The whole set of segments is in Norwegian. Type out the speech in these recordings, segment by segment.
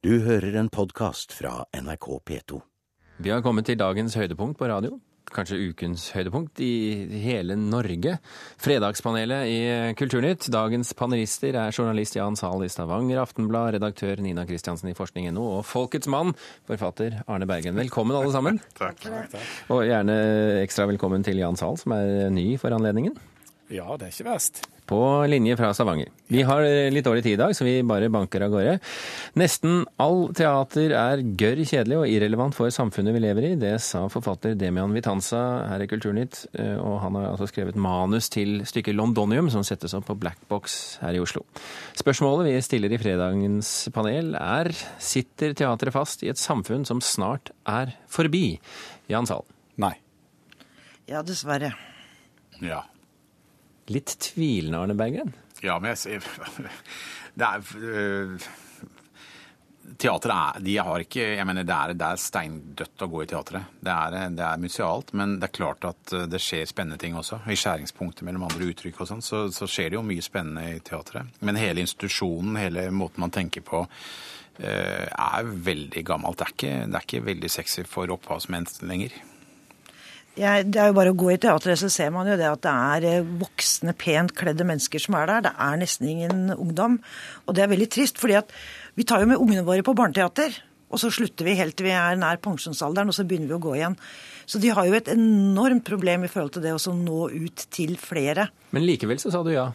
Du hører en podkast fra NRK P2. Vi har kommet til dagens høydepunkt på radio. Kanskje ukens høydepunkt i hele Norge. Fredagspanelet i Kulturnytt. Dagens panelister er journalist Jan Zahl i Stavanger Aftenblad, redaktør Nina Kristiansen i forskning.no og Folkets mann, forfatter Arne Bergen. Velkommen, alle sammen. Takk. Og gjerne ekstra velkommen til Jan Zahl, som er ny for anledningen. Ja, det er ikke verst. På linje fra Stavanger. Vi har litt dårlig tid i dag, så vi bare banker av gårde. Nesten all teater er gørr kjedelig og irrelevant for samfunnet vi lever i. Det sa forfatter Demian Vitanza her i Kulturnytt, og han har altså skrevet manus til stykket Londonium, som settes opp på Black Box her i Oslo. Spørsmålet vi stiller i fredagens panel er sitter teatret fast i et samfunn som snart er forbi? Jan Sahl. Nei. Ja, dessverre. Ja. Litt tvilende, Arne Berggren? Ja, men jeg ser Det er øh, Teatret er De har ikke Jeg mener, det er, det er steindødt å gå i teatret. Det er, det er musealt, men det er klart at øh, det skjer spennende ting også. I skjæringspunktet mellom andre uttrykk og sånn, så, så skjer det jo mye spennende i teatret. Men hele institusjonen, hele måten man tenker på, øh, er veldig gammelt. Det er ikke, det er ikke veldig sexy for opphavsmenn lenger. Jeg, det er jo bare å gå i teatret, så ser man jo det at det er eh, voksne, pent kledde mennesker som er der. Det er nesten ingen ungdom. Og det er veldig trist, fordi at vi tar jo med ungene våre på barneteater. Og så slutter vi helt til vi er nær pensjonsalderen, og så begynner vi å gå igjen. Så de har jo et enormt problem i forhold til det å nå ut til flere. Men likevel så sa du ja.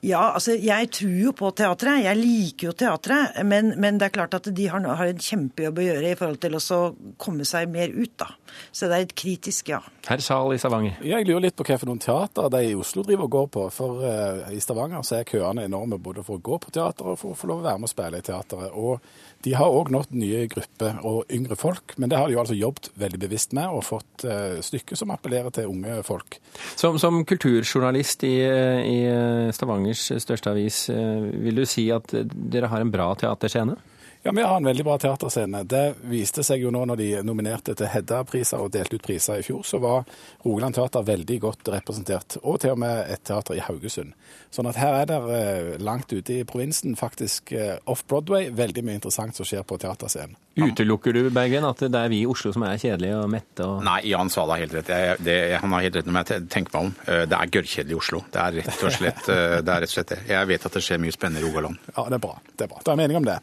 Ja, altså jeg tror jo på teatret. Jeg liker jo teatret. Men, men det er klart at de har, har, en kjempejobb å gjøre i forhold til å komme seg mer ut, da. Så det er et kritisk ja. Herr Zahl i Stavanger. Jeg lurer litt på noen teater de i Oslo driver og går på. For uh, i Stavanger så er køene enorme både for å gå på teater og for å få lov å være med og spille i teateret. Og de har òg nådd nye grupper og yngre folk, men det har de jo altså jobbet veldig bevisst med og fått uh, stykker som appellerer til unge folk. Som, som kulturjournalist i, i Stavangers største avis, vil du si at dere har en bra teaterscene? Ja, vi har en veldig bra teaterscene. Det viste seg jo nå når de nominerte til Hedda-priser og delte ut priser i fjor, så var Rogaland Teater veldig godt representert. Og til og med et teater i Haugesund. Sånn at her er det langt ute i provinsen, faktisk off-Broadway, veldig mye interessant som skjer på teaterscenen. Utelukker du, Bergen, at det er vi i Oslo som er kjedelige og mette? Og... Nei, Jan Svala har helt rett. Jeg, det, han har helt rett når jeg tenker meg om. Det er gørrkjedelig i Oslo. Det er rett og slett det. Er rett og slett det. Jeg vet at det skjer mye spennende i Rogaland. Ja, det er bra. Det er bra. Det er mening om det.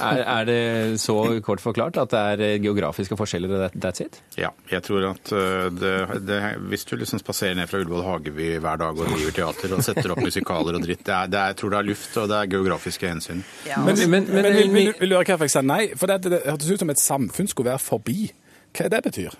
Er, er, det så kort forklart at det er geografiske forskjeller og that's it? Ja, jeg tror at det, det, hvis du liksom spaserer ned fra Ullevål Hageby hver dag og driver teater og setter opp musikaler og dritt, det er, det er, jeg tror det er luft og det er geografiske hensyn. Ja, men, men, men, men vil, vil, vil, du høre hvorfor jeg sa nei? For det, det hørtes ut som et samfunn skulle være forbi. Hva det betyr?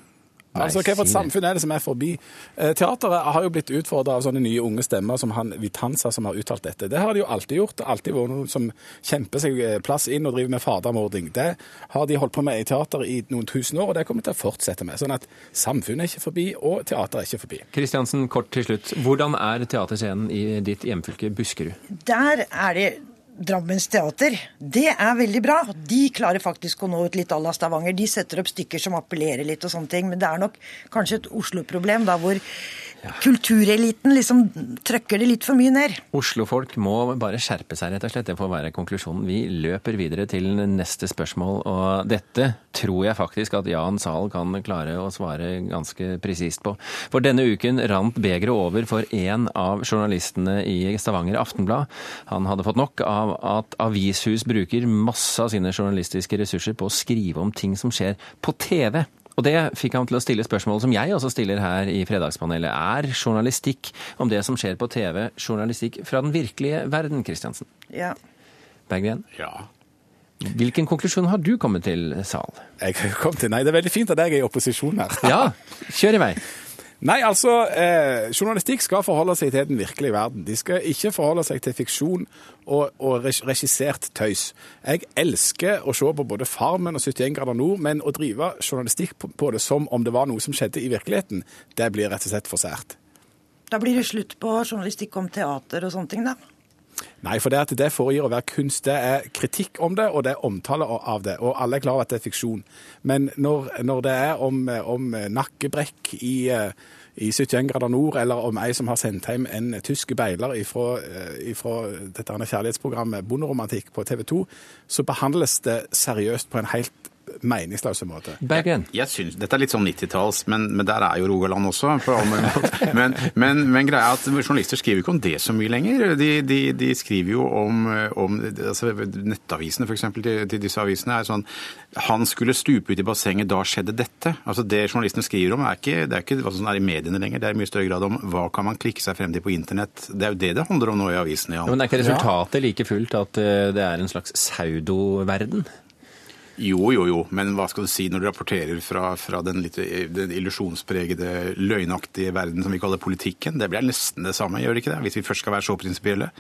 Altså, Hva for et samfunn er det som er forbi? Teateret har jo blitt utfordra av sånne nye unge stemmer som han Vitanza som har uttalt dette. Det har de jo alltid gjort. Alltid vært noen som kjemper seg plass inn og driver med fadermording. Det har de holdt på med i teater i noen tusen år, og det kommer de til å fortsette med. Sånn at samfunnet er ikke forbi, og teater er ikke forbi. Kristiansen, kort til slutt. Hvordan er teaterscenen i ditt hjemfylke Buskerud? Der er det Drammens teater, det er veldig bra. De klarer faktisk å nå ut litt à la Stavanger. De setter opp stykker som appellerer litt og sånne ting. Men det er nok kanskje et Oslo-problem, da hvor ja. kultureliten liksom trøkker det litt for mye ned. Oslofolk må bare skjerpe seg, rett og slett. Det får være konklusjonen. Vi løper videre til neste spørsmål, og dette tror jeg faktisk at Jan Zahl kan klare å svare ganske presist på. For denne uken rant begeret over for en av journalistene i Stavanger Aftenblad. Han hadde fått nok av at avishus bruker masse av sine journalistiske ressurser på å skrive om ting som skjer på TV. Og det fikk han til å stille spørsmål som jeg også stiller her i Fredagspanelet. Er journalistikk om det som skjer på TV, journalistikk fra den virkelige verden, Kristiansen? Ja. Berggren? Ja. Hvilken konklusjon har du kommet til, Sal? Jeg har kommet til, Nei, det er veldig fint at jeg er i opposisjon her. ja, kjør i vei. Nei, altså, eh, journalistikk skal forholde seg til den virkelige verden. De skal ikke forholde seg til fiksjon og, og regissert tøys. Jeg elsker å se på både Farmen og 71 grader nord, men å drive journalistikk på, på det som om det var noe som skjedde i virkeligheten, det blir rett og slett for sært. Da blir det slutt på journalistikk om teater og sånne ting, da? Nei, for det at det foregir å være kunst. Det er kritikk om det, og det er omtale av det. Og alle er klar over at det er fiksjon. Men når, når det er om, om nakkebrekk i, i 71 grader nord, eller om ei som har sendt hjem en tysk beiler ifra, eh, ifra dette kjærlighetsprogrammet Bonderomantikk på TV 2, så behandles det seriøst på en helt meningsløs måte. Bergen. Jeg synes, Dette er litt sånn 90-talls, men, men der er jo Rogaland også. Men, men, men greia er at journalister skriver ikke om det så mye lenger. De, de, de skriver jo om, om altså, Nettavisene eksempel, til, til disse avisene er sånn Han skulle stupe ut i bassenget, da skjedde dette. Altså Det journalistene skriver om, er ikke, det er ikke hva som er i mediene lenger. Det er i mye større grad om hva kan man klikke seg frem til på internett. Det er jo det det handler om nå i avisene. Ja, men er ikke resultatet like fullt at eh, det er en slags pseudoverden? Jo, jo, jo, men hva skal du si når du rapporterer fra, fra den litt den illusjonspregede, løgnaktige verden som vi kaller politikken? Det blir nesten det samme, gjør det ikke det? Hvis vi først skal være så prinsipielle?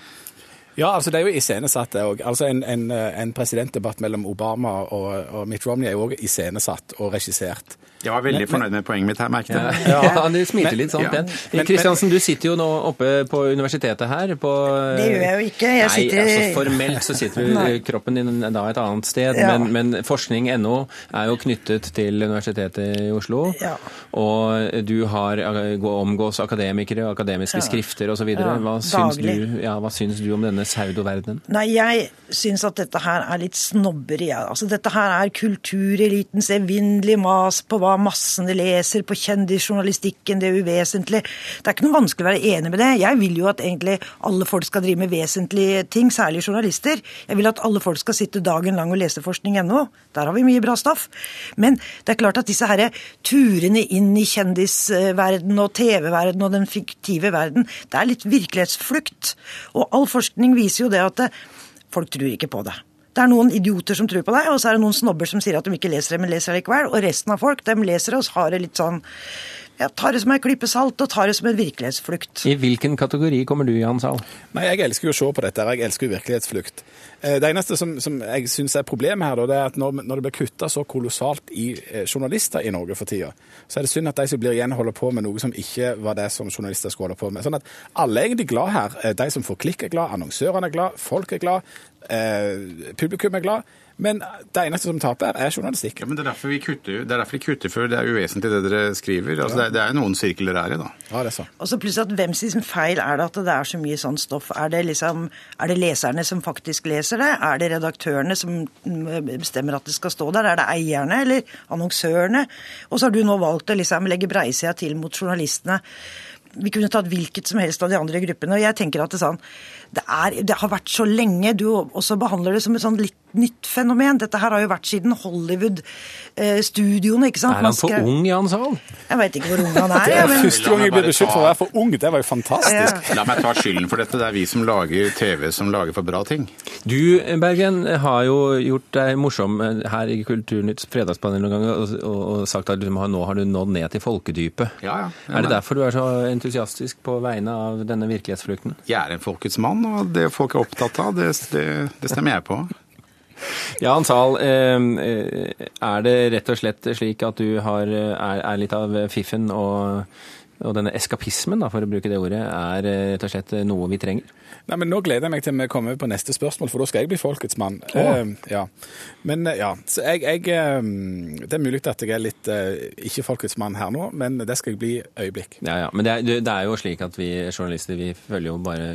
Ja, altså det er jo iscenesatt, det òg. Altså en, en, en presidentdebatt mellom Obama og, og Mitt Romney er jo òg iscenesatt og regissert. Jeg var veldig fornøyd med poenget mitt her, merket Ja, jeg. ja du smiler litt sånn ja. pent. Men- Kristiansen, du sitter jo nå oppe på universitetet her. På, Det gjør jeg jo ikke. Jeg Nei, altså formelt så sitter du kroppen din da et annet sted, Ja. men, men forskning.no er jo knyttet til Universitetet i Oslo. Ja. Og du har eh, omgås akademikere, akademiske Ja. skrifter osv. Ja, Hva, syns du- ja, hva syns du om denne pseudoverdenen? Nei, jeg syns at dette her er litt snobberi. Altså, dette her er kulturelitens evinnelige mas på hva massene leser, på kjendisjournalistikken, det uvesentlige. Det er ikke noe vanskelig å være enig med det. Jeg vil jo at egentlig alle folk skal drive med vesentlige ting, særlig journalister. Jeg vil at alle folk skal sitte dagen lang og lese forskning.no. Der har vi mye bra stoff. Men det er klart at disse her turene inn i kjendisverden og TV-verden og den fiktive verden, det er litt virkelighetsflukt. Og all forskning viser jo det at det, folk tror ikke på det. Det er noen idioter som tror på deg, og så er det noen snobber som sier at de ikke leser det, men leser det likevel. Og resten av folk, de leser det og har det litt sånn ja, Tar det som en klype salt og tar det som en virkelighetsflukt. I hvilken kategori kommer du, Jan Sahl? Nei, jeg elsker jo å se på dette. Jeg elsker jo virkelighetsflukt. Eh, Det eneste som, som jeg syns er problemet her, det er at når, når det blir kutta så kolossalt i eh, journalister i Norge for tida, så er det synd at de som blir igjen, holder på med noe som ikke var det som journalister skulle holde på med. Sånn at alle er egentlig glad her. Eh, De som får klikk er glad, annonsørene er glad, folk er glad, eh, publikum er glad. Men det eneste som taper, er journalistikk. Ja, men Det er derfor vi kutter, det er derfor vi kutter før det er uvesentlig det dere skriver. Altså, det, er, det er noen sirkler her i, da. Ja, det er så. Og så plutselig at hvem sin feil er det at det er så mye sånn stoff? Er det, liksom, er det leserne som faktisk leser det? Er det redaktørene som mm, bestemmer at det skal stå der? Er det eierne eller annonsørene? Og så har du nå valgt å liksom legge breisida til mot journalistene. Vi kunne tatt hvilket som helst av de andre gruppene. Og jeg tenker at det, sånn, det, er, det har vært så lenge. Du også behandler det som et sånn litt nytt fenomen. Dette her har jo vært siden Hollywood-studioene, ikke sant? Er han for ung, Jan Sahl? Jeg veit ikke hvor ung han er. Det er første gang jeg ble beskyldt for å være for ung. Det var jo fantastisk. La meg ta skylden for dette. Det er vi som lager TV som lager for bra ting. Du, Bergen, har jo gjort deg morsom her i Kulturnytts fredagspanel noen ganger og, og, og sagt at du har- nå har du nådd ned til folkedypet. Ja, ja. Ja, er det derfor du er så entusiastisk på vegne av denne virkelighetsflukten? Jeg er en folkets mann, og det folk er opptatt av, det, det, det stemmer jeg på. Jan Sahl, eh, eh, er det rett og slett slik at du har, er, er litt av fiffen og, og denne eskapismen, da, for å bruke det ordet, er eh, rett og slett noe vi trenger? Nei, men Nå gleder jeg meg til vi kommer på neste spørsmål, for da skal jeg bli folkets mann. Eh, ja. Men eh, ja, så jeg, jeg eh, Det er mulig at jeg er litt eh, ikke folkets mann her nå, men det skal jeg bli øyeblikk. Ja, ja. Men det er, det er jo slik at vi journalister vi følger jo bare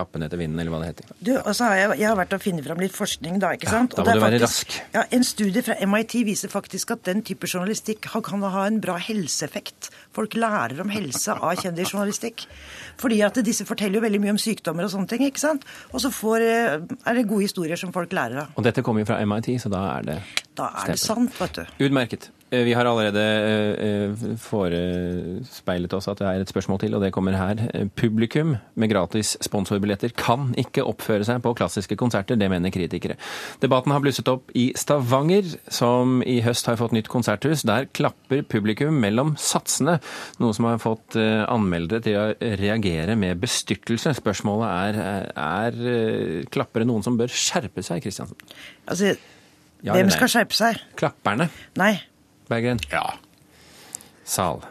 kappen etter vinden, eller hva det heter. Du, og så har jeg, jeg har vært og funnet fram litt forskning, da. ikke sant? da må du være rask. Ja, En studie fra MIT viser faktisk at den type journalistikk kan ha en bra helseeffekt. Folk lærer om helse av kjendisjournalistikk. Fordi at disse forteller jo veldig mye om sykdommer og sånne ting. ikke sant? Og så får, eh, er det gode historier som folk lærer av. Og dette kommer jo fra MIT, så da er det Da er det sant, vet du. Utmerket. Eh, Vi har allerede eh, forespeilet oss at det er et spørsmål til, og det kommer her. Eh, Publikum med gratis sponsorbilletter kan ikke oppføre seg på klassiske konserter, det mener kritikere. Debatten har blusset opp i Stavanger, som i høst har fått nytt konserthus. Der klapper publikum mellom satsene, noe som har fått eh, anmeldere til å reagere med bestyrtelse. Spørsmålet er, er klappere noen som bør skjerpe seg, Kristiansen? Altså, Ja Hvem skal skjerpe seg? Klapperne, Nei. Berggren? Ja. Sal.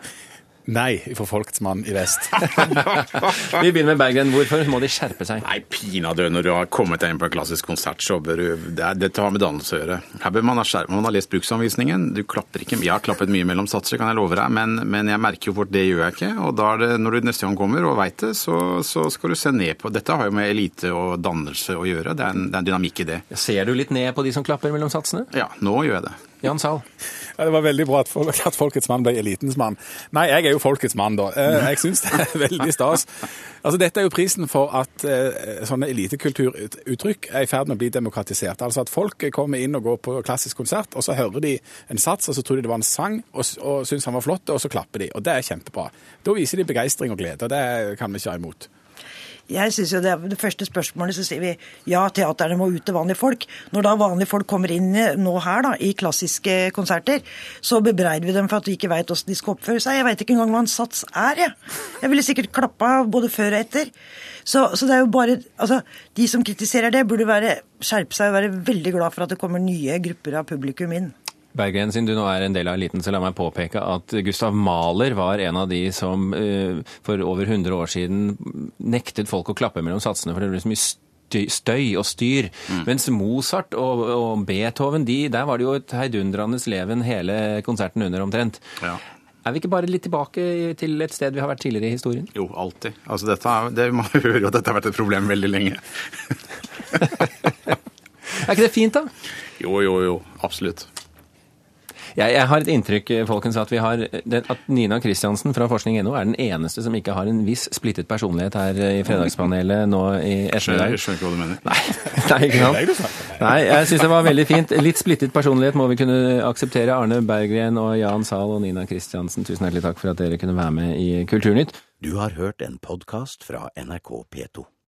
Nei fra Folkets mann i vest. Vi begynner med Berggren. Hvorfor må de skjerpe seg? Nei, pinadø, når du har kommet deg inn på en klassisk konsert, så bør du det det har med dannelse å gjøre. Her bør man ha skjerpet, Man har lest bruksanvisningen. Du klapper ikke Jeg har klappet mye mellom satser, kan jeg love deg, men, men jeg merker jo fort det gjør jeg ikke. Og da er det, når du neste gang kommer og veit det, så, så skal du se ned på Dette har jo med elite og dannelse å gjøre. Det er en, det er en dynamikk i det. Ser du litt ned på de som klapper mellom satsene? Ja, nå gjør jeg det. Jan Sahl? Ja, det var veldig bra at, folk, at Folkets mann ble elitens mann. Nei, jeg er jo Folkets mann, da. Eh, Jeg syns det er veldig stas. Altså, Dette er jo prisen for at eh, sånne elitekulturuttrykk er i ferd med å bli demokratisert. Altså at folk kommer inn og går på klassisk konsert, og så hører de en sats, og så tror de det var en sang, og, og syns han var flott, og så klapper de. Og det er kjempebra. Da viser de begeistring og glede, og det kan vi ikke ha imot. Jeg synes jo det, det første spørsmålet så sier vi ja, teaterne må ut til vanlige folk. Når da vanlige folk kommer inn nå her da, i klassiske konserter, så bebreider vi dem for at de ikke veit åssen de skal oppføre seg. Jeg veit ikke engang hva en sats er, jeg. Jeg ville sikkert klappa både før og etter. Så, så det er jo bare Altså, de som kritiserer det, burde være, skjerpe seg og være veldig glad for at det kommer nye grupper av publikum inn. Berggren, siden du nå er en del av eliten, så la meg påpeke at Gustav Mahler var en av de som eh, for over 100 år siden nektet folk å klappe mellom satsene, for det ble så mye støy, og styr. Mens Mozart og, og Beethoven, de, der var det jo et heidundrende leven hele konserten under omtrent. Ja. Er vi ikke bare litt tilbake til et sted vi har vært tidligere i historien? Jo, alltid. Altså, dette, det, man hører jo at dette har vært et problem veldig lenge. Er ikke det fint, da? Jo, jo, jo. Absolutt. Jeg, jeg har et inntrykk folkens, at, vi har, at Nina Kristiansen fra forskning.no er den eneste som ikke har en viss splittet personlighet her i Fredagspanelet nå i ettermiddag. jeg skjønner ikke hva du mener. Nei, nei, ikke sant? Nei, jeg syns det var veldig fint. Litt splittet personlighet må vi kunne akseptere. Arne Berggren og Jan Zahl og Nina Kristiansen, tusen hjertelig takk for at dere kunne være med i Kulturnytt. Du har hørt en podkast fra NRK P2.